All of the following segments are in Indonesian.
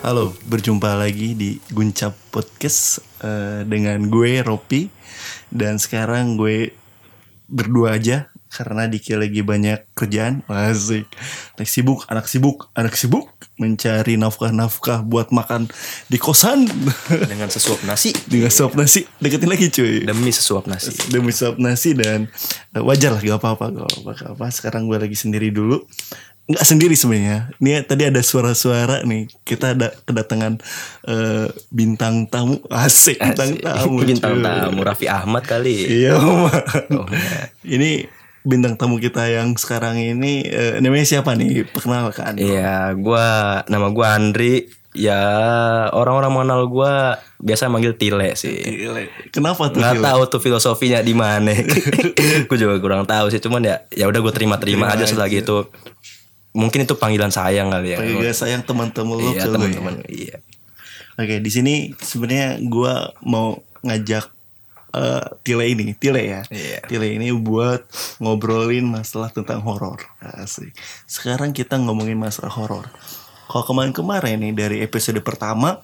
Halo, berjumpa lagi di Guncap Podcast eh, dengan gue Ropi dan sekarang gue berdua aja karena Diki lagi banyak kerjaan. Asik. Lagi sibuk, anak sibuk, anak sibuk mencari nafkah-nafkah buat makan di kosan dengan sesuap nasi dengan suap nasi. Deketin lagi cuy. demi sesuap nasi. Demi suap nasi dan eh, wajar lah gak apa-apa gak apa-apa. Sekarang gue lagi sendiri dulu. Nggak sendiri sebenarnya. Ini tadi ada suara-suara nih. Kita ada kedatangan eh, bintang tamu. Asik bintang tamu. Bintang cuy. tamu Raffi Ahmad kali. Iya. Oh, enggak. Ini bintang tamu kita yang sekarang ini eh, namanya siapa nih? Perkenalkan. Iya, gua nama gua Andri. Ya orang-orang mengenal gua biasa manggil Tile sih. Gile. Kenapa tuh? Gile? tahu tuh filosofinya di mana. gue juga kurang tahu sih. Cuman ya ya udah gue terima-terima Terima aja setelah aja. Mungkin itu panggilan sayang kali ya. Panggilan sayang teman-teman lo Iya ya. teman-teman. Iya. Oke, di sini sebenarnya gua mau ngajak eh, Tile ini, Tile ya. Iya. Tile ini buat ngobrolin masalah tentang horor. Asik. Sekarang kita ngomongin masalah horor. Kalau kemarin-kemarin nih dari episode pertama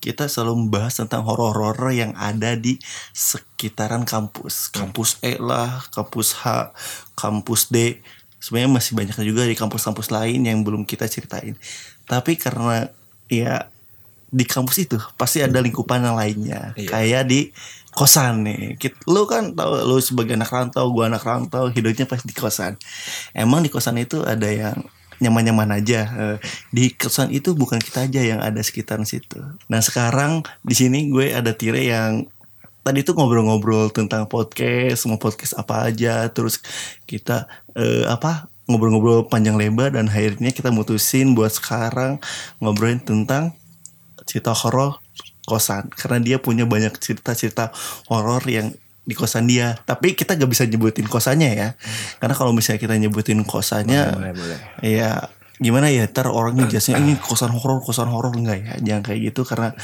kita selalu membahas tentang horor-horor yang ada di sekitaran kampus. Kampus E lah, kampus H, kampus D. Sebenarnya masih banyak juga di kampus-kampus lain yang belum kita ceritain. Tapi karena ya di kampus itu pasti ada lingkupan yang lainnya. Iya. Kayak di kosan nih. Lu kan tahu lu sebagai anak rantau, gua anak rantau, hidupnya pasti di kosan. Emang di kosan itu ada yang nyaman-nyaman aja. Eh, Di kosan itu bukan kita aja yang ada sekitaran situ. Nah, sekarang di sini gue ada Tire yang tadi tuh ngobrol-ngobrol tentang podcast, mau podcast apa aja, terus kita eh, apa ngobrol-ngobrol panjang lebar dan akhirnya kita mutusin buat sekarang ngobrolin tentang cerita horor kosan. Karena dia punya banyak cerita-cerita horor yang di kosan dia. Tapi kita gak bisa nyebutin kosannya ya. Karena kalau misalnya kita nyebutin kosannya Boleh, boleh. ya gimana ya ntar orang nih jasnya ini kosan horor kosan horor enggak ya jangan kayak gitu karena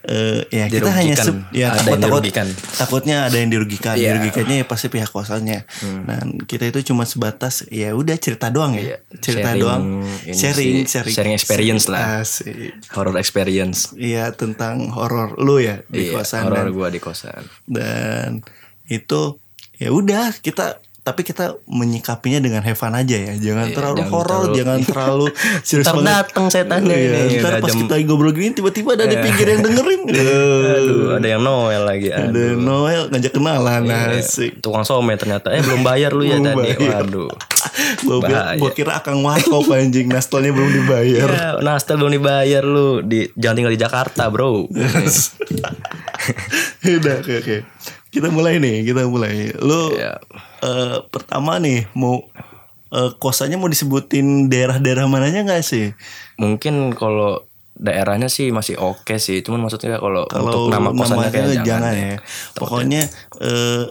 eh, ya kita hanya Dirugikan. sub- ya Ada takut yang takut dirugikan. takutnya ada yang dirugikan Iya. dirugikannya ya pasti pihak kosannya dan kita itu cuma sebatas ya udah cerita doang ya Iya. cerita Sharing doang sharing sih, sharing sharing experience lah. Asik. Horror experience. Iya tentang horor lu ya di Iya, kosan horor gua di kosan. dan itu ya udah kita tapi kita menyikapinya dengan have fun aja ya jangan Iya, terlalu horor jangan terlalu serius banget dateng setannya Iya, ini, ntar udah pas jam- kita ngobrol gini tiba-tiba ada di pinggir yang dengerin Aduh, ada yang Noel lagi. ada Aduh. Noel ngajak kenalan Iya, asik Tukang some ternyata. Eh belum bayar lu ya tadi. Waduh. gua, kira- akan warkop anjing nastelnya belum dibayar Ya, Nastel belum dibayar lu di jangan tinggal di Jakarta, Bro. udah oke oke kita mulai nih kita mulai lu Iya. eh, pertama nih mau eh, kosannya mau disebutin daerah-daerah mananya nggak sih Mungkin kalau daerahnya sih masih oke sih, cuman maksudnya kalau untuk nama kosannya kayak namanya jangan, ya pokoknya eh,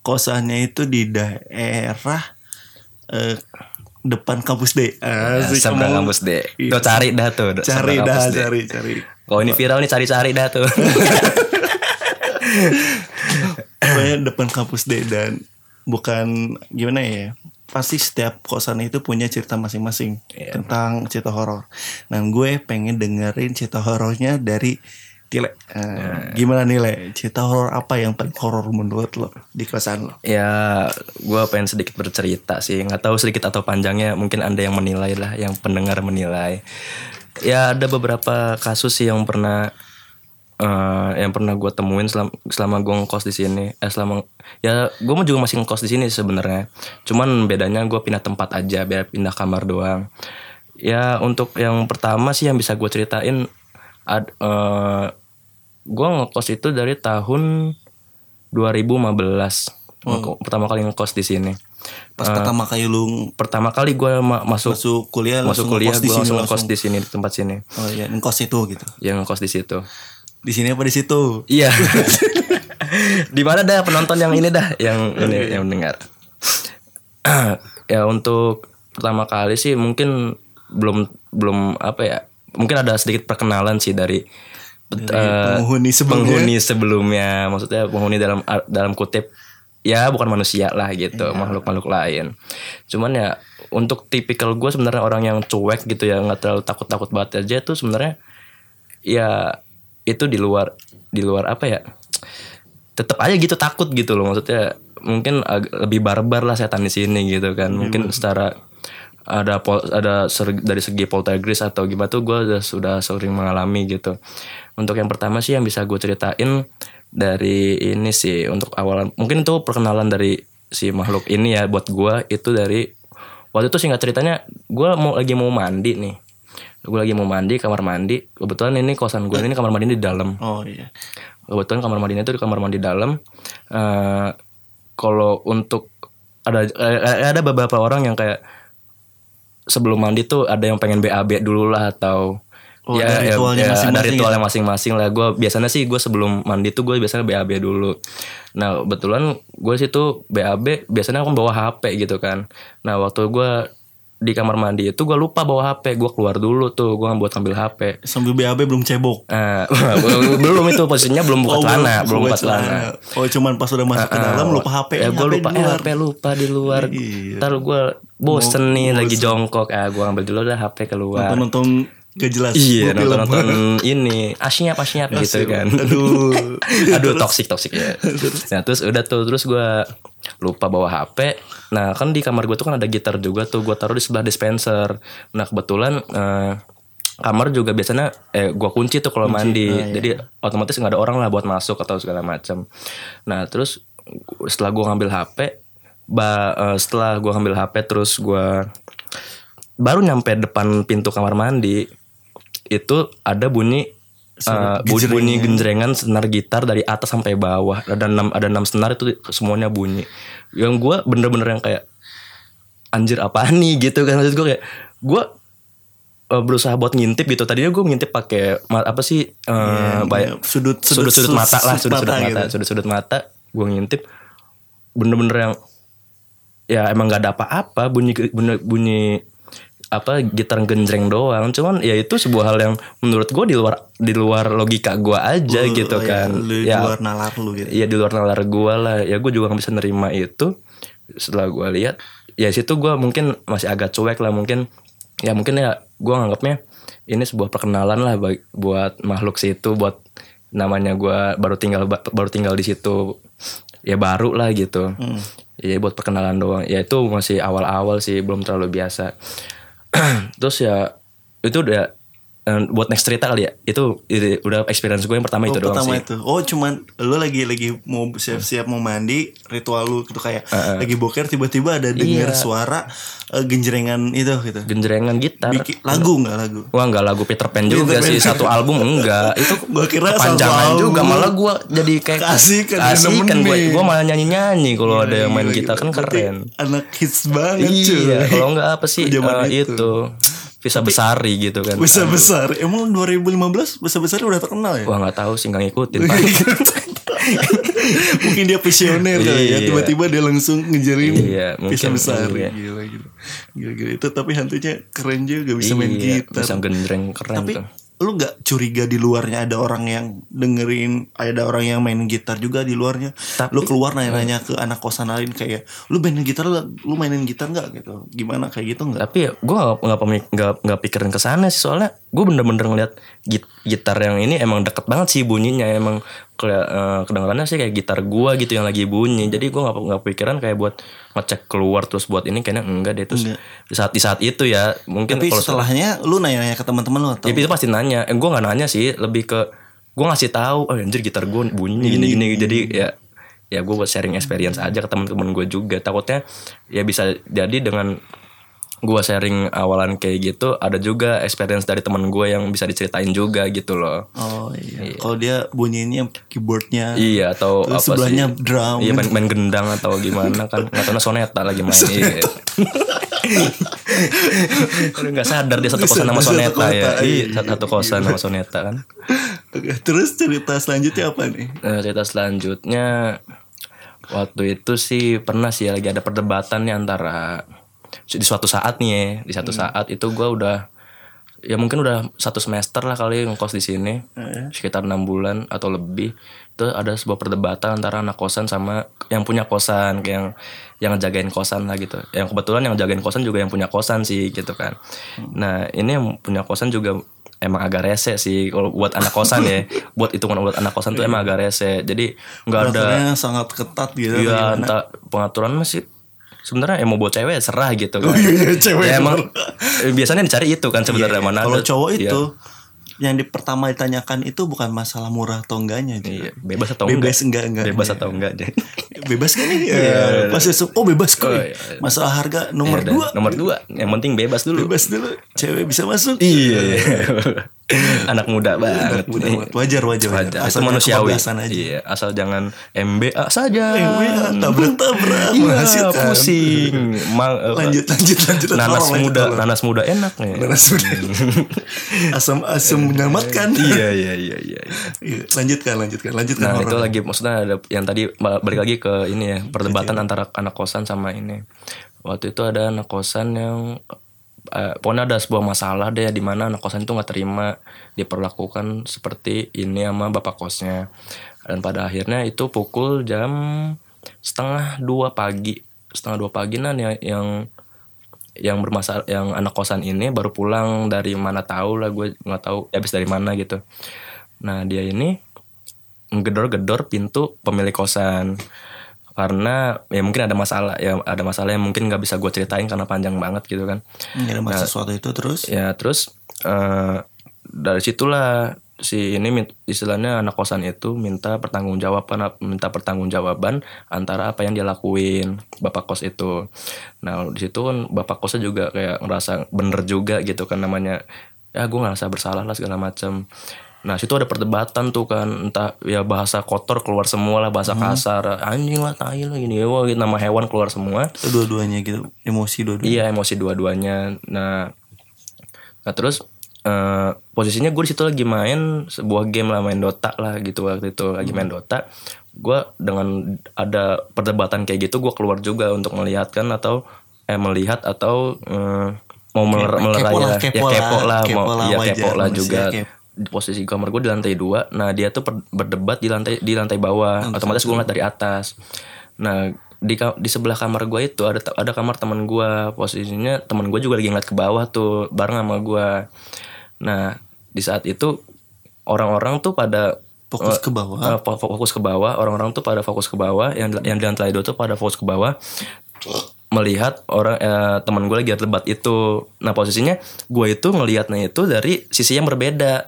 kosannya itu di daerah eh, depan kampus D Ya, Asik, seberang kampus deh. Iya. Lo cari dah tuh. cari dah cari cari Kalau ini viral nih cari-cari dah tuh. pokoknya depan kampus D dan bukan gimana ya pasti setiap kosan itu punya cerita masing-masing Iya. tentang cerita horor. Dan gue pengen dengerin cerita horornya dari Tile. Eh, Iya. Gimana nih Le? Cerita horor apa yang paling horor menurut lo di kosan lo? ya, gue pengen sedikit bercerita sih. Nggak tahu sedikit atau panjangnya. Mungkin anda yang menilai lah, yang pendengar menilai. Ya ada beberapa kasus sih yang pernah eh, yang pernah gue temuin selama, selama gue ngekos di sini. Eh selama ya gue juga masih ngekos di sini sebenarnya. Cuman bedanya gue pindah tempat aja, biar pindah kamar doang. Ya untuk yang pertama sih yang bisa gue ceritain, ad, eh, gue ngekos itu dari tahun 2015. Ngeko- Pertama kali ngekos di sini. Pas pertama kali lu Pertama kali gue masuk masuk kuliah masuk kuliah gue sini langsung ngekos di sini di tempat sini. Oh iya, ngekos itu gitu. Yang ngekos di situ. Di sini apa di situ? Iya. di mana dah penonton yang ini dah yang ini yang mendengar. ya untuk pertama kali sih mungkin belum belum apa ya mungkin ada sedikit perkenalan sih dari, eh, penghuni sebelumnya. penghuni sebelumnya maksudnya penghuni dalam dalam kutip ya bukan manusia lah gitu makhluk makhluk lain cuman ya untuk tipikal gue sebenarnya orang yang cuek gitu ya nggak terlalu takut takut banget aja tuh sebenarnya ya itu di luar di luar apa ya? Tetap aja gitu takut gitu loh maksudnya mungkin lebih barbar lah setan di sini gitu kan. Mungkin secara ada pol, ada ser- dari segi poltergeist atau gimana tuh gue udah sudah sering mengalami gitu. Untuk yang pertama sih yang bisa gue ceritain dari ini sih untuk awalan mungkin itu perkenalan dari si makhluk ini ya buat gue itu dari waktu itu singkat ceritanya gue mau lagi mau mandi nih gue lagi mau mandi kamar mandi. Kebetulan ini kosan gue ini kamar mandi di dalam. Oh iya. kebetulan kamar mandinya itu di kamar mandi dalam. Eh, kalau untuk ada eh, ada beberapa orang yang kayak sebelum mandi tuh ada yang pengen BAB dulu lah atau Oh, ada ritualnya ada masing-masing ya? ritualnya masing-masing lah. Gue biasanya sih gue sebelum mandi tuh gue biasanya BAB dulu. Nah kebetulan gue situ BAB biasanya aku bawa HP gitu kan. Nah waktu gue di kamar mandi itu gue lupa bawa HP gue keluar dulu tuh gue buat ambil HP Sambil BAB belum cebok. Nah, belum itu posisinya belum buka Oh, celana, belum buka celana. Oh cuman pas udah masuk ke dalam lupa HP. Ya gue lupa, di eh. HP lupa di luar. Iya. Ntar gue bosen nih lagi jongkok, ah gue ambil dulu dah HP keluar. Nonton gak jelas. Iya Gua nonton nonton ini asyap asyap gitu kan. Aduh. Aduh toksik toksik ya. Nah terus udah tuh terus gue lupa bawa HP. Nah kan di kamar gue tuh kan ada gitar juga tuh gue taruh di sebelah dispenser. Nah kebetulan eh, kamar juga biasanya eh gue kunci tuh kalau mandi. Jadi otomatis nggak ada orang lah buat masuk atau segala macam. Nah terus setelah gue ngambil HP, ba, eh, setelah gue ngambil HP terus gue baru nyampe depan pintu kamar mandi itu ada bunyi eh, bunyi, bunyi genjrengan senar gitar dari atas sampai bawah. Ada enam ada enam senar itu semuanya bunyi. Yang gue bener-bener yang kayak anjir apa nih gitu kan. Maksud gue kayak gue eh, berusaha buat ngintip gitu. Tadinya gue ngintip pakai apa sih eh, baik- Sudut sudut sudut mata lah sudut sudut mata mata gitu. sudut sudut mata gue ngintip. Bener-bener yang ya emang nggak ada apa-apa bunyi bunyi, bunyi apa gitar genjreng doang. Cuman ya itu sebuah hal yang menurut gue di luar di luar logika gue aja Lu- gitu oh, kan. Iya, di ya. luar nalar lu gitu. ya di luar nalar gue lah. Ya gue juga nggak bisa nerima itu. Setelah gue lihat ya situ gue mungkin masih agak cuek lah. Mungkin ya mungkin ya gue nganggapnya ini sebuah perkenalan lah buat makhluk situ buat namanya gue baru tinggal ba- baru tinggal di situ ya baru lah gitu. Ya buat perkenalan doang. Ya itu masih awal-awal sih belum terlalu biasa terus ya itu udah buat next cerita kali ya. Itu, itu udah experience gue yang pertama Oh, itu doang pertama sih. itu. Oh, cuman lu lagi lagi mau siap-siap mau mandi, ritual lu gitu kayak lagi boker tiba-tiba ada denger Iya. suara eh, genjrengan itu gitu. genjrengan gitar. Bikin lagu nggak lagu? Wah nggak lagu Peter Pan juga Peter Pan. sih satu album enggak itu Gua kira kepanjangan satu juga. Malah gua jadi kayak kasih kan gue gue malah nyanyi nyanyi kalau ada yang main Gila, gitar. Kan keren. Anak hits banget iya kalau enggak apa sih eh, itu. itu Visa Besari gitu kan Besar besar. Emang 2015 besar besar udah terkenal ya? Wah nggak tahu sih nggak ngikutin Mungkin dia visioner kali ya. Iya. Tiba-tiba dia langsung ngejerin Iya, bisa mungkin, besar. iya. Gila gila. Gila gila. Itu tapi hantunya keren juga bisa main Iya, gitar. bisa gendreng keren Tapi tuh lu nggak curiga di luarnya ada orang yang dengerin ada orang yang main gitar juga di luarnya? Tapi- lu keluar nanya-nanya ke anak kosan lain kayak lu mainin gitar lu, lu mainin gitar nggak? Gitu. Gimana kayak gitu nggak? Tapi ya gue nggak nggak nggak pikirin ke sana sih soalnya gue bener-bener ngeliat git- gitar yang ini emang deket banget sih bunyinya emang keli- eh, kedengarannya sih kayak gitar gue gitu yang lagi bunyi. Jadi gue nggak nggak pikiran kayak buat ngecek keluar terus buat ini kayaknya enggak deh. Terus di saat di saat itu ya mungkin tapi kalau setelahnya lu nanya-nanya ke teman-teman lu atau? Ya, itu pasti nanya. Eh, gue nggak nanya sih lebih ke gue ngasih tahu oh anjir gitar gue bunyi gini gini. Jadi ya ya gue buat sharing experience aja ke teman-teman gue juga. Takutnya ya bisa jadi dengan gue sharing awalan kayak gitu ada juga experience dari teman gue yang bisa diceritain juga gitu loh. Oh iya, kalau dia bunyinya keyboardnya iya atau apa sebelahnya sih? drum. iya main, main gendang atau gimana kan. Nggak tahu soneta lagi main iya. Udah nggak sadar dia satu kosan sama soneta ya. iya. iya. satu, satu kosan sama soneta kan. Oke, terus cerita selanjutnya apa nih? Nah, cerita selanjutnya waktu itu sih pernah sih lagi ada perdebatan nih antara di suatu saat nih ya, di satu saat itu gue udah ya mungkin udah satu semester lah kali ngekos di sini. Sekitar enam bulan atau lebih itu ada sebuah perdebatan antara anak kosan sama yang punya kosan kayak yang yang jagain kosan lah gitu. Yang kebetulan yang jagain kosan juga yang punya kosan sih gitu kan. Nah ini yang punya kosan juga emang agak rese sih kalau buat anak kosan ya. Buat hitungan buat anak kosan tuh emang agak rese. Jadi nggak ada sangat ketat gitu. Iya, gimana? entah pengaturan masih sebenarnya emang buat cewek serah gitu kan. Oh iya, iya, cewek Ya, emang eh, biasanya dicari itu kan sebenarnya mana Kalau cowok iya, itu yang di pertama ditanyakan itu bukan masalah murah atau enggaknya. Iya, bebas atau Bebas enggak? enggak enggak. Bebas Iya. atau enggak deh. Bebas kan nih? Iya. Iya. Pas oh bebas kok. Oh, iya. Masalah harga nomor Ya udah, dua. Nomor dua, yang penting bebas dulu. Bebas dulu. Cewek bisa masuk. Iya. Anak muda banget. Mudah, mudah. Wajar, wajar, wajar. Wajar. Itu Asal manusiawi. aja. Iya, asal jangan MBA saja. MBA, tabrak-tabrak, Iya, menghasilkan. pusing. Ma- eh, Lanjut, lanjut, lanjut. Nanas Tolong, lanjut, muda, tolong. nanas muda enak nih. Nanas muda. Asam-asam menyelamatkan. iya, iya, iya, iya. Iya, Lanjutkan, lanjutkan, lanjutkan. Nah itu lagi maksudnya ada yang tadi ba- balik lagi ke ini ya perdebatan antara anak kosan sama ini. Waktu itu ada anak kosan yang eh, pokoknya ada sebuah masalah deh di mana anak kosan itu nggak terima diperlakukan seperti ini sama bapak kosnya. Dan pada akhirnya itu pukul jam setengah dua pagi. Setengah dua pagi nah yang yang yang bermasalah yang anak kosan ini baru pulang. Dari mana tahu lah gue nggak tahu habis dari mana gitu. Nah dia ini ngedor-gedor pintu pemilik kosan karena ya mungkin ada masalah ya ada masalah yang mungkin nggak bisa gue ceritain karena panjang banget gitu kan. Ada masalah sesuatu itu terus. ya terus eh, dari situlah si ini istilahnya anak kosan itu minta pertanggungjawaban minta pertanggungjawaban antara apa yang dia lakuin bapak kos itu. Nah di situ kan bapak kosnya juga kayak ngerasa bener juga gitu kan namanya. Ya gue ngerasa bersalah lah segala macam nah situ ada perdebatan tuh kan entah ya bahasa kotor keluar semua lah bahasa kasar anjing lah tai lah gini wah gitu, nama hewan keluar semua dua-duanya gitu. Emosi dua-duanya. Iya emosi dua-duanya. Nah, nah terus eh, posisinya gue di situ lagi main sebuah game lah main Dota lah gitu waktu itu lagi main Dota. Gue dengan ada perdebatan kayak gitu gue keluar juga untuk melihat kan atau eh melihat atau eh, mau meler, Kepo- melerai kepo lah, lah, kepo ya kepo lah, lah, kepo mau lah, ya kepo lah manusia juga. kepo. Posisi kamar gue di lantai dua, nah dia tuh berdebat di lantai di lantai bawah, otomatis gue ngeliat dari atas. Nah di di sebelah kamar gue itu ada ada kamar teman gue posisinya teman gue juga lagi ngeliat ke bawah tuh bareng sama gue nah di saat itu orang-orang tuh pada Fokus eh, ke bawah. fo- fokus ke bawah. Orang-orang tuh pada fokus ke bawah. Yang yang di lantai dua tuh pada fokus ke bawah. Melihat orang eh, teman gue lagi debat itu. Nah posisinya gue itu ngelihatnya itu dari sisi yang berbeda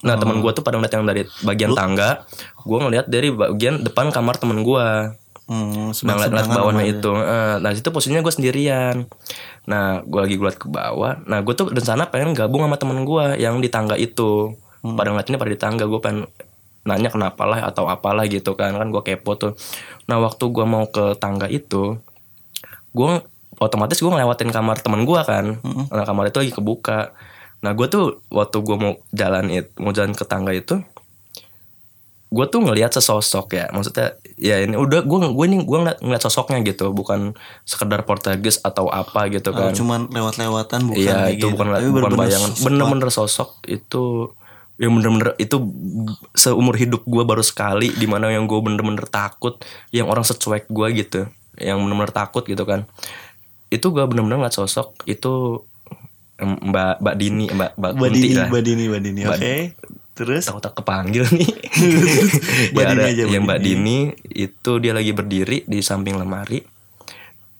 nah teman gue tuh pada ngeliat yang dari bagian tangga gue ngelihat dari bagian depan kamar temen gue Hmm, Nah, ngeliat, ngeliat bawahnya sama- itu. Eh, nah, situ posisinya gue sendirian. Nah, gue lagi ngeliat ke bawah. Nah, gue tuh rencana pengen gabung sama temen gue yang di tangga itu. Hmm. Pada ngeliatinnya pada di tangga. Gue pengen nanya kenapa lah atau apalah gitu kan. Kan gue kepo tuh. Nah, waktu gue mau ke tangga itu, gue otomatis gue ngelewatin kamar temen gue kan. Hmm. Nah, kamar itu lagi kebuka. Nah, gue tuh waktu gue mau jalan it, mau jalan ke tangga itu, gue tuh ngelihat sesosok ya. Maksudnya ya ini udah gue gue nih gue ngeliat, ngeliat sosoknya gitu. Bukan sekedar portugis atau apa gitu Oh, kan. cuman lewat-lewatan bukan iya itu gitu. bukan Tapi bukan bener-bener bayangan. bener-bener sosok itu yang bener-bener itu seumur hidup gue baru sekali di mana yang gue bener-bener takut yang orang secuek gue gitu yang bener-bener takut gitu kan. Itu gue bener-bener ngeliat sosok itu mbak mbak Dini mbak mbak Mbak Dini, lah. Mbak Dini, Mbak Dini. Oke. Terus? Takut tak kepanggil nih. Mbak ya Dini ada aja, Mbak yang Mbak Dini. Dini itu dia lagi berdiri di samping lemari.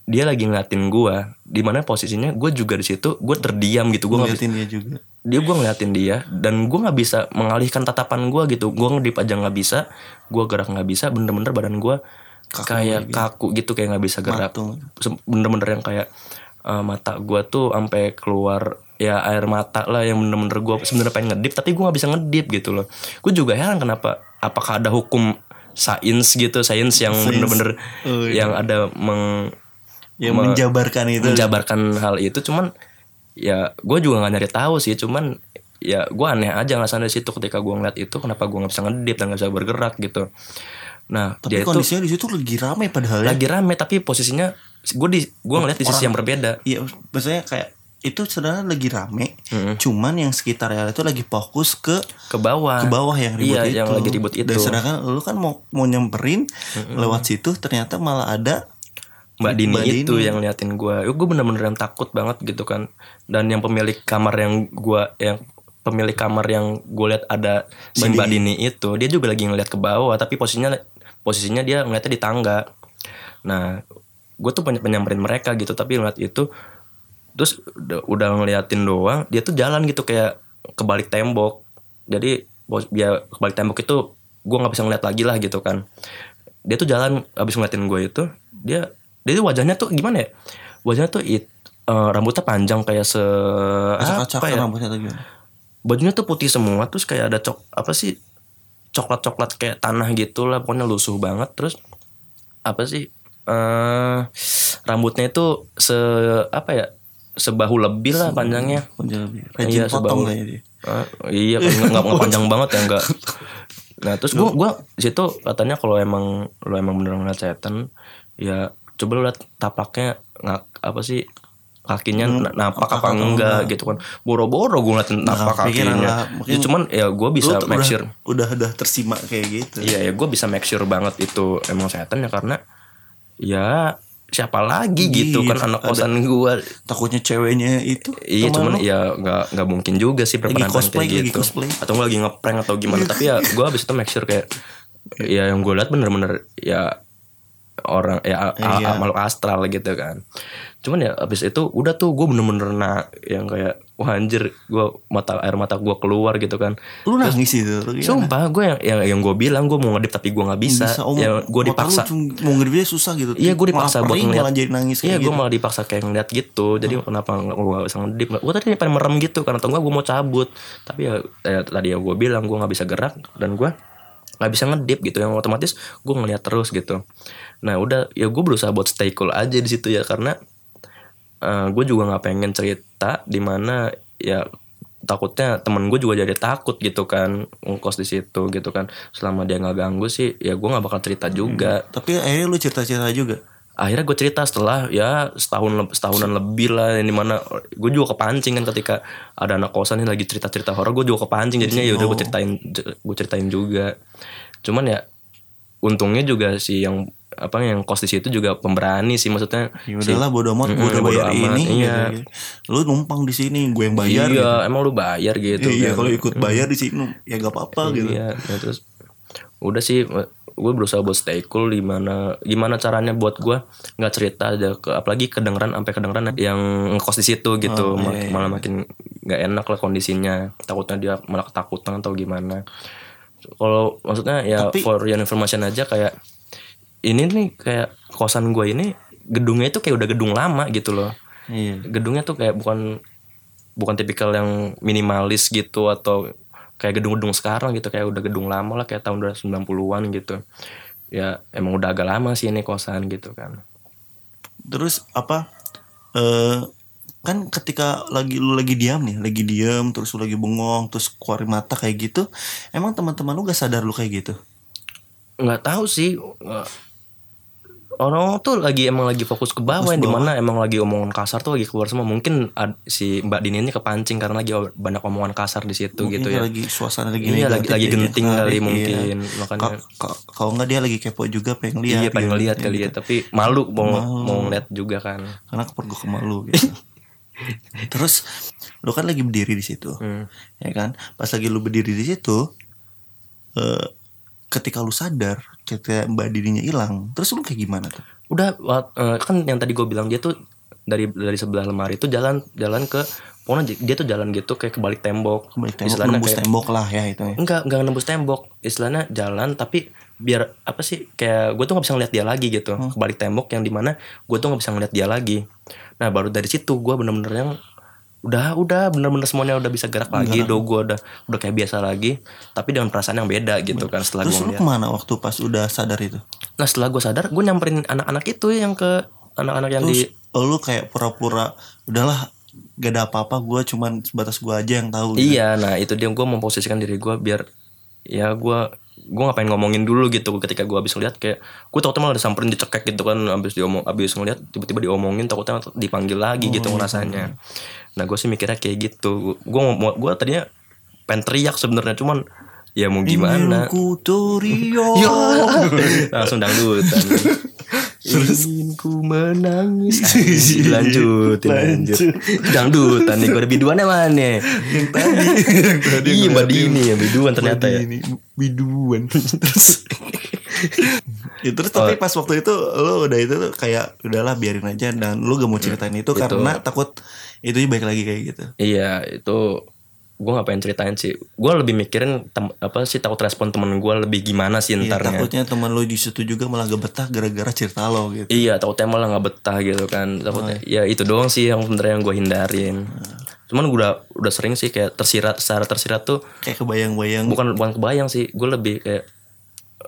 Dia lagi ngeliatin gua, di mana posisinya? Gue juga di situ, gue terdiam gitu, gue ngeliatin dia juga. dia gue ngeliatin dia. Dan gue nggak bisa mengalihkan tatapan gue gitu, gue ngedip aja nggak bisa, gue gerak nggak bisa, bener-bener badan gue kayak kaku gitu. Kayak nggak bisa gerak, bener-bener yang kayak eh, mata gue tuh sampai keluar ya air mata lah yang bener-bener gue sebenarnya pengen ngedip tapi gue nggak bisa ngedip gitu loh gue juga heran kenapa apakah ada hukum sains gitu sains yang bener-bener Oh, iya. yang ada meng Yang me- menjabarkan itu. menjabarkan hal itu cuman ya gue juga nggak nyari tahu sih cuman ya gue aneh aja nggak dari situ ketika gue ngeliat itu kenapa gue nggak bisa ngedip dan nggak bisa bergerak gitu nah Tapi dia itu kondisinya di situ lagi rame padahal ya. lagi rame tapi posisinya gue di gue ngeliat di sisi yang berbeda Iya, maksudnya kayak itu sebenarnya lagi rame. Mm-mm. Cuman yang sekitar ya itu lagi fokus ke ke bawah ke bawah yang ribut iya itu. yang lagi ribut itu Dan sedangkan lu kan mau mau nyamperin lewat situ ternyata malah ada Mbak Dini Mbak itu Dini. yang liatin gue gue bener-bener yang takut banget gitu kan dan yang pemilik kamar yang gue yang pemilik kamar yang gue lihat ada si Mbak Dini itu dia juga lagi ngeliat ke bawah tapi posisinya posisinya dia ngeliatnya di tangga nah gue tuh banyak penyamperin mereka gitu tapi ngeliat itu terus udah, udah ngeliatin doang dia tuh jalan gitu kayak kebalik tembok. Jadi dia kebalik tembok itu gue nggak bisa ngeliat lagi lah gitu kan. Dia tuh jalan abis ngeliatin gue itu dia dia tuh wajahnya tuh gimana ya? Wajahnya tuh it, eh, rambutnya panjang kayak se Acak-acak apa ya? Rambutnya atau gimana? bajunya tuh putih semua terus kayak ada cok apa sih coklat coklat kayak tanah gitu lah pokoknya lusuh banget. Terus apa sih eh rambutnya itu se apa ya sebahu lebih lah panjangnya Panjang lebih. Iya, potong sebahu. kayaknya dia. Eh, iya kan nggak nggak panjang banget ya enggak nah terus gua gua situ katanya kalau emang lo emang beneran ngeliat setan ya coba lu lihat tapaknya nggak apa sih kakinya na- napak apa enggak gitu kan boro-boro gue ngeliatin napak kepikiran kakinya. Ya, cuman ya gue bisa make sure udah udah tersimak kayak gitu. Iya ya gue bisa make sure banget itu emang setan ya karena ya siapa lagi gitu Iya, kan anak kosan gue Takutnya ceweknya itu Iya cuman lu. ya nggak nggak mungkin juga sih berperan cosplay, kayak lagi gitu cosplay. atau nggak lagi ngeprank atau gimana tapi ya gue abis itu make sure kayak ya yang gue lihat bener-bener ya orang ya a- a- Iya. makhluk astral gitu kan cuman ya abis itu udah tuh gue bener-bener na yang kayak wah anjir gue mata air mata gue keluar gitu kan. Lu nangis itu. Lu sumpah gue yang yang, yang gue bilang gue mau ngedip tapi gue nggak bisa, Bisa, oh, ya gue dipaksa mau ngedipnya susah gitu. Iya gue dipaksa buat ngeliat. malah jadi nangis Iya kayak gue gitu. Malah dipaksa kayak ngeliat gitu. Jadi kenapa gak gue bisa ngedip? Gue tadi pengen merem gitu Karena tau gak gue mau cabut. Tapi ya, ya tadi ya gue bilang Gue gak bisa gerak Dan gue gak bisa ngedip gitu. Yang otomatis gue ngeliat terus gitu. Nah udah ya gue berusaha buat stay cool aja di situ ya Karena eh, gue juga gak pengen cerita Di mana ya takutnya temen gue juga jadi takut gitu kan ngkos di situ gitu kan. Selama dia nggak ganggu sih ya gue nggak bakal cerita juga. Tapi akhirnya lu cerita-cerita juga. akhirnya gue cerita setelah ya setahun setahunan lebih lah yang di mana gue juga kepancing kan ketika ada anak kosan yang lagi cerita cerita horor gue juga kepancing. Jadinya ya udah gue ceritain gue ceritain juga. Cuman ya untungnya juga si yang apa yang kos di situ juga pemberani sih maksudnya Ya si- udahlah bodo amat gue udah bodo bayar amat, ini iya. gitu, gitu. Lu numpang di sini, gue yang bayar iya gitu. emang lu bayar gitu iya, kan. kalau ikut bayar di sini ya gak apa-apa gitu. Iya, ya terus udah sih gue berusaha buat stay cool gimana gimana caranya buat gue nggak cerita aja ke apalagi kedengeran sampai kedengeran yang ngekos di situ gitu Oh, iya, iya. malah makin nggak enak lah kondisinya takutnya dia malah ketakutan atau gimana kalau maksudnya ya Tapi- for your information aja kayak ini nih kayak kosan gue ini gedungnya itu kayak udah gedung lama gitu loh Iya. gedungnya tuh kayak bukan bukan tipikal yang minimalis gitu atau kayak gedung-gedung sekarang gitu kayak udah gedung lama lah kayak tahun 90-an gitu ya emang udah agak lama sih ini kosan gitu kan Terus apa? Eh kan ketika lagi lu lagi diam nih, lagi diam terus lu lagi bengong, terus keluarin mata kayak gitu, emang teman-teman lu gak sadar lu kayak gitu? nggak tahu sih orang tuh lagi emang lagi fokus ke bawah ke di mana emang lagi omongan kasar tuh lagi keluar semua mungkin ad- si Mbak Dini ini kepancing karena lagi banyak omongan kasar di situ Mungkin gitu ya lagi suasana lagi Iya, lagi- lagi genting kali iya. mungkin, makanya- Ka- ka- kalau nggak dia lagi kepo juga pengen lihat iya pengen gitu. lihat kali ya tapi malu mau mau ngeliat juga kan karena kepergok ke malu gitu. Terus lu kan lagi berdiri di situ, Hmm. ya kan? Pas lagi lu berdiri di situ, eh, ketika lu sadar, ketika mbak dirinya hilang, terus lu kayak gimana tuh? udah eh, kan yang tadi gue bilang dia tuh dari dari sebelah lemari itu jalan jalan ke pokoknya dia tuh jalan gitu kayak kebalik tembok Kembali tembok, Istilahnya nembus kayak- tembok lah ya itu. ya. enggak enggak nembus tembok istilahnya jalan tapi biar apa sih kayak gue tuh nggak bisa ngeliat dia lagi gitu Hmm. kebalik tembok yang di mana gue tuh nggak bisa ngeliat dia lagi nah baru dari situ gue bener-bener yang udah udah bener-bener semuanya udah bisa gerak lagi do gue udah udah kayak biasa lagi tapi dengan perasaan yang beda gitu kan setelah gue Terus lu ke mana waktu pas udah sadar itu? nah setelah gue sadar gue nyamperin anak-anak itu yang ke anak-anak yang di Terus oh, lu kayak pura-pura udahlah gak ada apa-apa gue cuman sebatas gue aja yang tahu gitu. Iya, nah itu dia gue memposisikan diri gue biar ya gue gue ngapain ngomongin dulu gitu ketika gue habis ngeliat kayak gue takutnya malah disamperin dicekek gitu kan habis diomong habis ngeliat tiba-tiba diomongin takutnya dipanggil lagi gitu ngerasanya nah gue sih mikirnya kayak gitu. Gue mau gue tadinya pengen teriak sebenarnya cuman ya mau gimana. Yo. langsung dangdutan Ingin ku menangis. Lanjutin lanjut. Dangdutan nih Gue ada biduannya mana Yang tadi Yang tadi Iya Mbak. Dini ya Biduan ternyata ya. Ini biduan. Terus? Ya, terus tapi pas waktu itu lo udah itu tuh kayak udahlah biarin aja. Dan lo gak mau ceritain itu, karena takut itu baik lagi kayak gitu. Iya itu gue gak pengen ceritain sih. Gue lebih mikirin tem- apa sih takut respon temen gue lebih gimana sih Iya, takutnya teman lo di situ juga malah gak betah gara-gara cerita lo gitu. Iya takutnya malah nggak betah gitu kan. Takutnya ya itu doang sih yang sebenarnya yang gue hindarin. Cuman gue udah udah sering sih kayak tersirat secara tersirat tuh kayak kebayang-bayang. Bukan bukan kebayang sih. Gue lebih kayak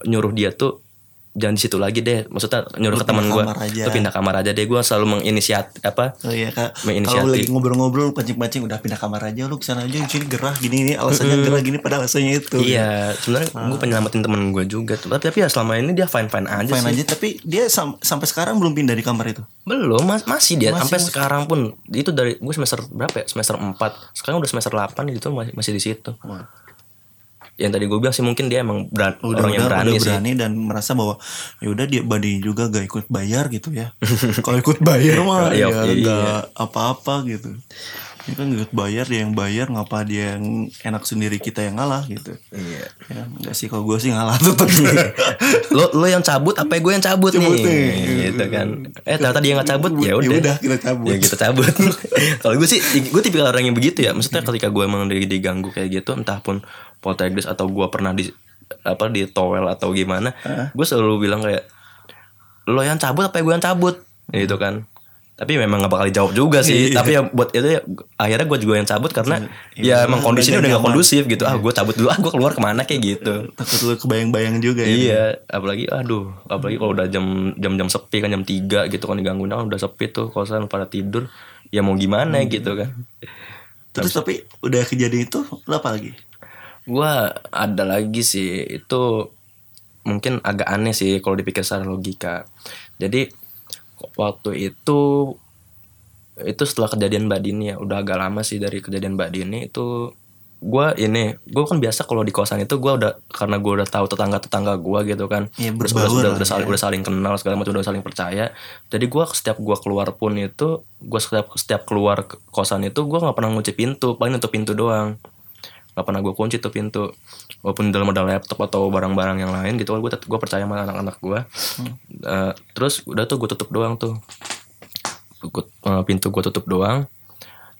nyuruh dia tuh jangan di situ lagi deh. Maksudnya nyuruh Lu ke teman gue tuh pindah kamar aja deh. Gue selalu menginisiat apa? Oh iya kak, Menginisiatif. kalau lagi ngobrol-ngobrol pancing-pancing udah pindah kamar aja lu ke sana aja sini gerah gini ini alasannya gerah gini pada alasannya itu. iya sebenarnya gue penyelamatin temen gue juga tapi, tapi ya selama ini dia fine fine aja Fine sih. aja tapi dia sam- sampai sekarang belum pindah di kamar itu. belum mas masih dia. Masih, sampai sekarang pun itu dari gue semester berapa ya? Semester 4 sekarang udah semester 8 itu masih masih di situ yang tadi gue bilang sih mungkin dia emang beran- Udah orang yang udah, berani udah sih berani dan merasa bahwa ya udah dia badi juga gak ikut bayar gitu ya. Kalau ikut bayar mah Iya, ya iya. gak apa-apa gitu. Ini kan gak bayar dia yang bayar ngapa dia yang enak sendiri kita yang ngalah gitu. iya. Ya enggak sih kalau gue sih ngalah tetap. lo lo yang cabut apa gue yang cabut, Cabut nih. Nih. gitu kan. Eh ternyata dia nggak cabut ya Ya udah udah, kita cabut. ya kita cabut. Kalau gue sih gue tipikal orang yang begitu ya. Maksudnya ketika gue emang di- diganggu kayak gitu entah pun poltergeist atau gue pernah di apa di towel atau gimana gue selalu bilang kayak lo yang cabut apa gue yang cabut? Gitu kan tapi memang gak bakal dijawab juga sih. Iya. tapi ya buat itu ya akhirnya gue juga yang cabut karena Iya, ya emang udah kondisinya udah gak kondusif gitu. Ah gue cabut dulu. Ah gue keluar ke mana kayak gitu. Takut lu kebayang-bayang juga ya. Iya, apalagi aduh, apalagi kalau udah jam jam-jam sepi kan jam 3 gitu kan digangguin. Ah udah sepi tuh kosan pada tidur. Ya mau gimana gitu kan. Terus tapi udah kejadian itu lo apa lagi? Gua ada lagi sih. Itu mungkin agak aneh sih kalau dipikir secara logika. Jadi waktu itu itu setelah kejadian Mbak Dini ya udah agak lama sih dari kejadian Mbak Dini itu gua ini gue kan biasa kalau di kosan itu gua udah karena gua udah tahu tetangga tetangga gua gitu kan. Iya, Terus udah, udah, udah saling ya. udah saling kenal segala macam udah saling percaya. Jadi gua setiap gua keluar pun itu gua setiap setiap keluar ke kosan itu gua nggak pernah ngunci pintu paling nutup pintu doang nggak pernah gue kunci tuh pintu. Walaupun dalam ada laptop atau barang-barang yang lain gitu gue gue percaya sama anak-anak gue Eh, terus udah tuh gue tutup doang tuh. Gua- eh, pintu gue tutup doang.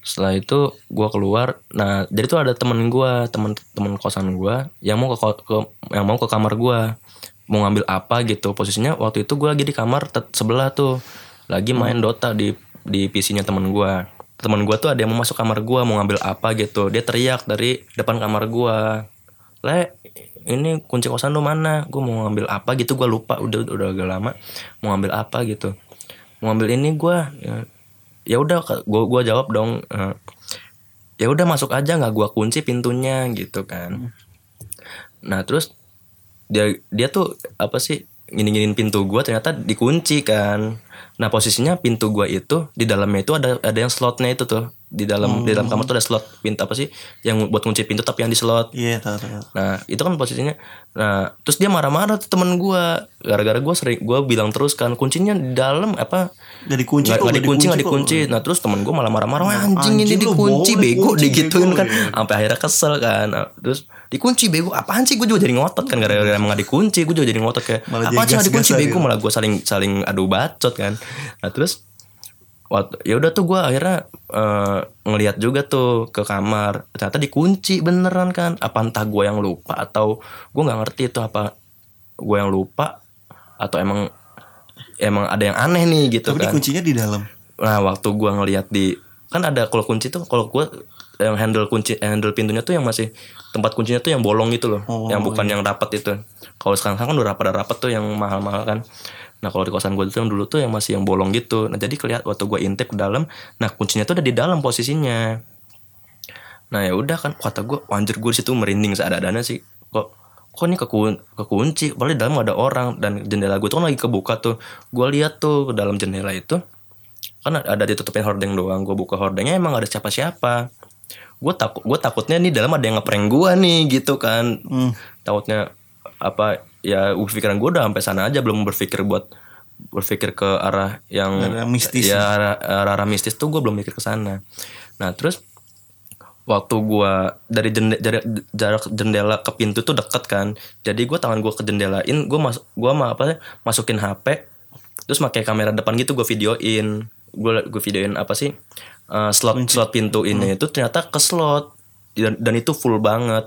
Setelah itu gue keluar. Nah jadi tuh ada temen gue temen temen kosan gue yang mau ke, ke- yang mau ke kamar gue mau ngambil apa gitu. Posisinya waktu itu gue lagi di kamar sebelah tuh. Lagi main Dota di di PC-nya temen gue temen gue tuh ada yang mau masuk kamar gue mau ngambil apa gitu. Dia teriak dari depan kamar gue le ini kunci kosan lu mana? Gue mau ngambil apa gitu gue lupa. Udah udah agak lama. Mau ngambil apa gitu. Mau ngambil ini gue ya, ya udah gue gua jawab dong eh, ya udah masuk aja nggak gua kunci pintunya gitu kan. Nah terus dia dia tuh apa sih gini-giniin pintu gua ternyata dikunci kan nah posisinya pintu gua itu di dalamnya itu ada ada yang slotnya itu tuh di dalam di dalam kamar tuh ada slot pintu apa sih yang buat kunci pintu tapi yang di slot Iya tahu tahu. Nah itu kan posisinya Nah terus dia marah-marah tuh temen gue Gara-gara gue sering Gue bilang terus kan Kuncinya di dalam Apa Gak dikunci Nggak kok, dikunci nggak kok. dikunci Nah terus temen gue malah marah-marah "Wah, Anjing, ini anjing lu, dikunci Bego digituin bego." kan. Sampai akhirnya kesel kan Nah, Terus dikunci bego. Apaan sih? Gue juga jadi ngotot kan Gara-gara emang gak dikunci. Gue juga jadi ngotot kayak Malah Apaan jadi sih? Gak dikunci bego. gitu. Malah gue saling saling adu bacot kan. Nah terus waktu ya udah tuh gue akhirnya eh, ngelihat juga tuh ke kamar. Ternyata dikunci beneran kan. Apa entah gue yang lupa atau gue nggak ngerti itu apa gue yang lupa atau emang emang ada yang aneh nih gitu Tapi kan. dikuncinya di dalam. nah waktu gue ngelihat di kan ada kalau kunci tuh kalau gue yang handle kunci handle pintunya tuh yang masih tempat kuncinya tuh yang bolong gitu loh. Oh, yang bukan yang rapat itu. Kalau sekarang kan udah rapat rapat tuh yang mahal-mahal kan. Nah kalau di kosan gue tuh yang dulu tuh yang masih yang bolong gitu. Nah jadi kelihatan waktu gue intip ke dalam nah kuncinya tuh ada di dalam posisinya. Nah ya udah kan kata gue anjir gue situ merinding seadanya sih. Kok kok ini kekun kekunci? Padahal di dalam ada orang. Dan jendela gue tuh kan lagi kebuka tuh. Gue lihat tuh ke dalam jendela itu kan ada ditutupin hordeng doang gue buka hordengnya emang gak ada siapa-siapa. Gue takut gue takutnya nih dalam ada yang ngeprank gue nih gitu kan. Hmm. takutnya apa ya pikiran gue udah sampai sana aja belum berpikir buat berpikir ke arah yang Arah mistis. ya arah, arah, arah mistis tuh gue belum mikir ke sana. Nah terus waktu gua dari jende- jarak, jarak jendela ke pintu tuh deket kan. Jadi gua tangan gua ke jendelain gua mas gua mah apa masukin HP terus pakai kamera depan gitu gua videoin gua gua videoin apa sih eh, slot slot pintu ini itu ternyata ke slot dan, dan itu full banget.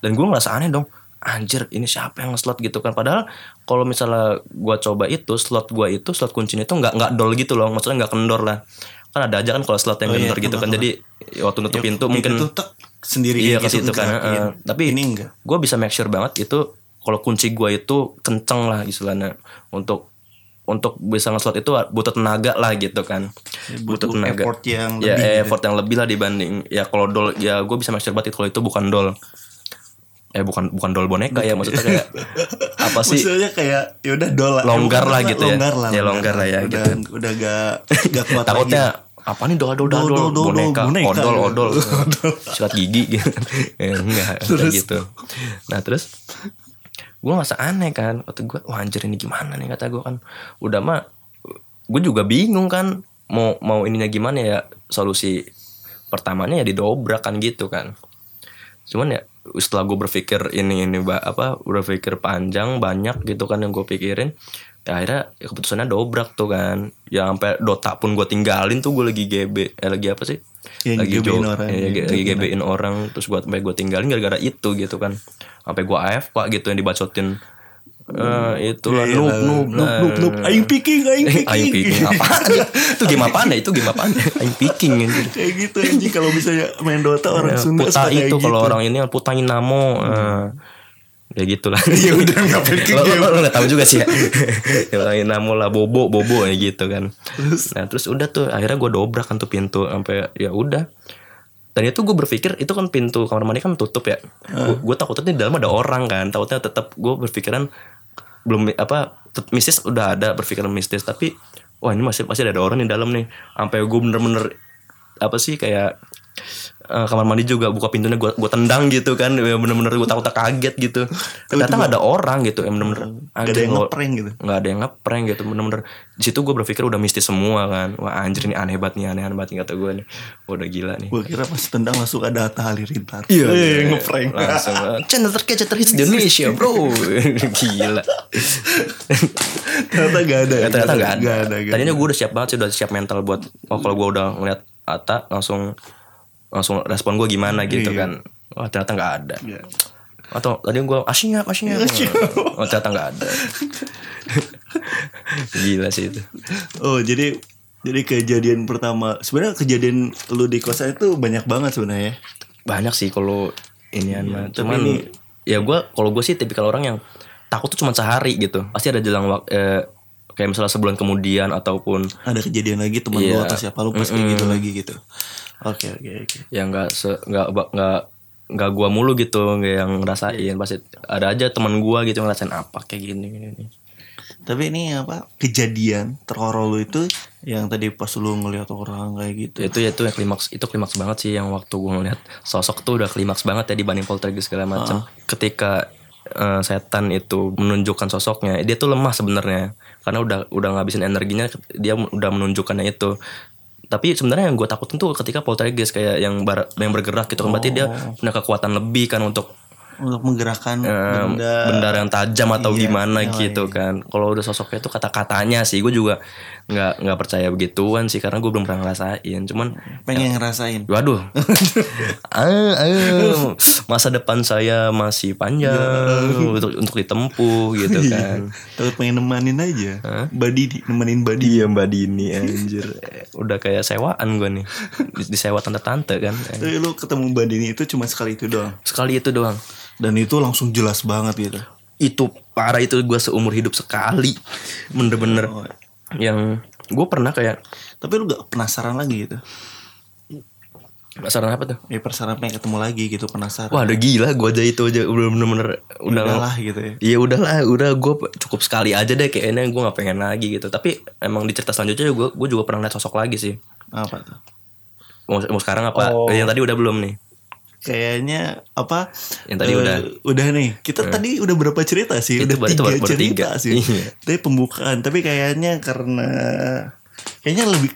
Dan gue ngerasa aneh dong anjir ini siapa yang slot gitu kan? Padahal kalau misalnya gua coba itu slot gua itu slot kuncinya itu nggak nggak dol gitu loh. Maksudnya nggak kendor lah. Kan ada aja kan kalau slot yang Oh, iya, kendor gitu tambah, kan. Jadi ya waktu nutup pintu Itu mungkin tuh tek sendiri iya situ gitu, kan iya. tapi ini enggak. gue bisa make sure banget itu kalau kunci gua itu kenceng lah istilahnya. Untuk untuk bisa ngeslot itu butuh tenaga lah gitu kan. Butuh effort yang ya lebih gitu. effort yang lebih lah dibanding ya kalau dol ya gue bisa make sure banget kalau itu bukan dol. Eh bukan bukan dol boneka ya maksudnya kayak apa sih? Maksudnya kayak ya udah dol lah. Longgar lah gitu ya. longgar lah Ya, longgar lah ya, udah, gitu. udah gak gak kuat takutnya apa nih dol dol dol, Dol, boneka, odol odol. Sikat gigi gitu. Ya, enggak gitu. Nah terus gue ngerasa aneh kan. Kata gue wah anjir ini gimana nih? Kata gue kan. Udah mah gue juga bingung kan mau mau ininya gimana ya solusi pertamanya ya didobrak kan gitu kan. Cuman ya setelah gue berpikir ini ini apa berpikir panjang banyak gitu kan yang gue pikirin ya akhirnya ya keputusannya dobrak tuh kan ya sampai Dota pun gue tinggalin tuh gue lagi GB eh lagi apa sih Yang lagi nge-GB-in orang, ya, ya. lagi GB-in orang terus gue sampai gue tinggalin gara-gara itu gitu kan sampai gue AFK gitu yang dibacotin eh itulah Iya, noob iya, noob noob noob noob aing picking aing picking Aing picking apaan ya? Itu game apaan ya? Itu game apaan ya? Aing picking anjir. kayak gitu anjing kalau misalnya main Dota orang Ya, Sunda Puta suka kayak itu gitu. kalau orang ini putain namo. eh, ya gitu lah. ya udah ngapain ke lo, game lo, lo gak tahu juga sih ya. ya namo lah bobo bobo ya gitu kan. Nah terus udah tuh akhirnya gue dobrak kan tuh pintu sampai ya udah. Dan itu gue berpikir itu kan pintu kamar mandi kan tutup ya. Gue takutnya di dalam ada orang kan. Takutnya tetap gue berpikiran belum apa mistis udah ada berpikiran mistis tapi wah ini masih masih ada orang di dalam nih sampai gue bener-bener apa sih kayak eh, kamar mandi juga buka pintunya gue gue tendang gitu kan. Ya bener-bener gue takut kaget gitu. Ternyata nggak ada orang gitu yang bener-bener Gak ada yang ngeprank gitu. nggak ada yang ngeprank gitu bener-bener. Di situ gue berpikir udah mistis semua kan. Wah anjir ini aneh banget nih aneh banget nih kata gue nih. Wah, udah gila nih. Gue kira pas tendang langsung ada Atta Halilintar. Iya, Eh, ngeprank langsung channel terkece terhits di Indonesia bro. Gila. Ternyata gak ada ya, ternyata nggak ada. Gak ada gak Tadinya gue udah siap banget sih udah siap mental buat oh kalau gue udah ngeliat Ata langsung langsung respon gue gimana gitu Iya. kan. Wah ternyata nggak ada. Iya. Atau tadi gue asyik asyik Oh ternyata nggak ada. Gila sih itu. Oh jadi jadi kejadian pertama sebenarnya kejadian lu di kosan itu banyak banget sebenarnya. ya. Banyak sih kalau mah. tapi Cuman ini- ya gue kalau gue sih tipikal orang yang takut tuh cuma sehari gitu. Pasti ada jelang waktu eh, kayak misalnya sebulan kemudian ataupun Ada kejadian lagi teman Iya. lu atau siapa lu pas kayak gitu lagi gitu. Oke oke oke. ya nggak nggak nggak nggak gua mulu gitu nggak yang ngerasain pasti ada aja teman gua gitu ngerasain apa kayak gini gini, gini. Tapi ini apa kejadian terhoror lu itu yang tadi pas lu ngeliat orang kayak gitu. itu ya itu yang klimaks itu klimaks banget sih yang waktu gua ngeliat sosok tuh udah klimaks banget ya dibanding poltergeist segala macam ketika eh, setan itu menunjukkan sosoknya dia tuh lemah sebenarnya. Karena udah udah ngabisin energinya dia udah menunjukkannya itu. Tapi sebenarnya yang gue takutin tuh ketika poltergeist kayak yang bar, yang bergerak gitu kan berarti dia punya kekuatan lebih kan untuk Untuk menggerakkan eh, benda. benda yang tajam atau Iya, gimana iya, gitu kan. Kalau udah sosoknya itu kata-katanya sih gue juga nggak nggak percaya begituan sih karena gue belum pernah ngerasain. Cuman pengen ngerasain. waduh. Ah, ayo, masa depan saya masih panjang untuk untuk ditempuh gitu kan. Takut pengen nemanin aja. Badi di- nemenin badi. Iya Mbak Dini anjir. Eh, Udah kayak sewaan gue nih. Di- Disewa tante-tante kan. Eh, Tapi lu ketemu Badi ini itu cuma sekali itu doang. Sekali itu doang. Dan itu langsung jelas banget gitu. Itu parah itu gue seumur hidup sekali. Bener-bener Yang gue pernah kayak Tapi lu gak penasaran lagi gitu. Penasaran apa tuh? Ya penasaran pengen ketemu lagi gitu penasaran. Wah udah gila gue aja itu aja Udah bener-bener Udah Udahlah gitu ya. Iya udahlah, udah gue cukup sekali aja deh kayaknya gue nggak pengen lagi gitu. Tapi emang di cerita selanjutnya gue gue juga pernah lihat sosok lagi sih. Apa tuh? Mau, mau sekarang apa? Oh. Yang tadi udah belum nih. Kayaknya apa? Yang tadi eh, udah. udah nih. Kita tadi udah berapa cerita sih? Itu udah itu tiga baru- baru cerita tiga. sih. Iya. Tapi pembukaan. Tapi kayaknya karena kayaknya lebih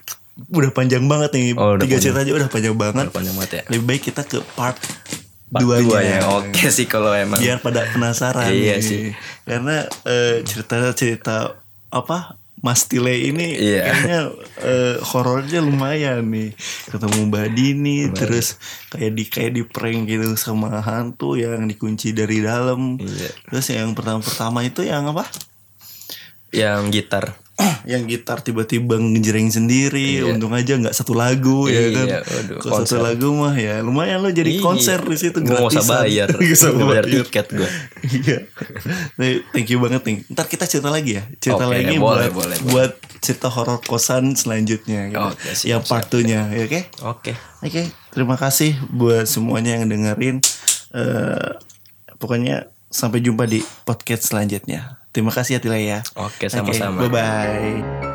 udah panjang banget nih. Oh, tiga panjang. cerita aja udah panjang banget. Udah panjang banget ya. Lebih baik kita ke part, Part duanya. dua ya. Oke sih kalau emang. Biar pada penasaran. Iya sih. Karena eh, cerita-cerita apa? Mas Tile ini Iya. kayaknya eh, horornya lumayan nih. Ketemu Mbak Dini terus kayak di kayak di prank gitu sama hantu yang dikunci dari dalam. Iya. Terus yang pertama-pertama itu yang apa? Yang gitar. yang gitar tiba-tiba ngejreng sendiri Iya. untung aja nggak satu lagu ya kan Iya, waduh, kalau satu lagu mah ya lumayan lo jadi Iya. konser di situ nggak usah bayar. Nggak usah bayar tiket gua. iya thank you banget nih ntar kita cerita lagi ya cerita Oke, lagi boleh, buat boleh, boleh. buat cerita horor kosan selanjutnya gitu. Oke, siap, yang part 2-nya ya oke Oke. Oke, terima kasih buat semuanya yang dengerin. Eh, pokoknya sampai jumpa di podcast selanjutnya. Terima kasih ya Tila ya. Oke, sama-sama. bye bye.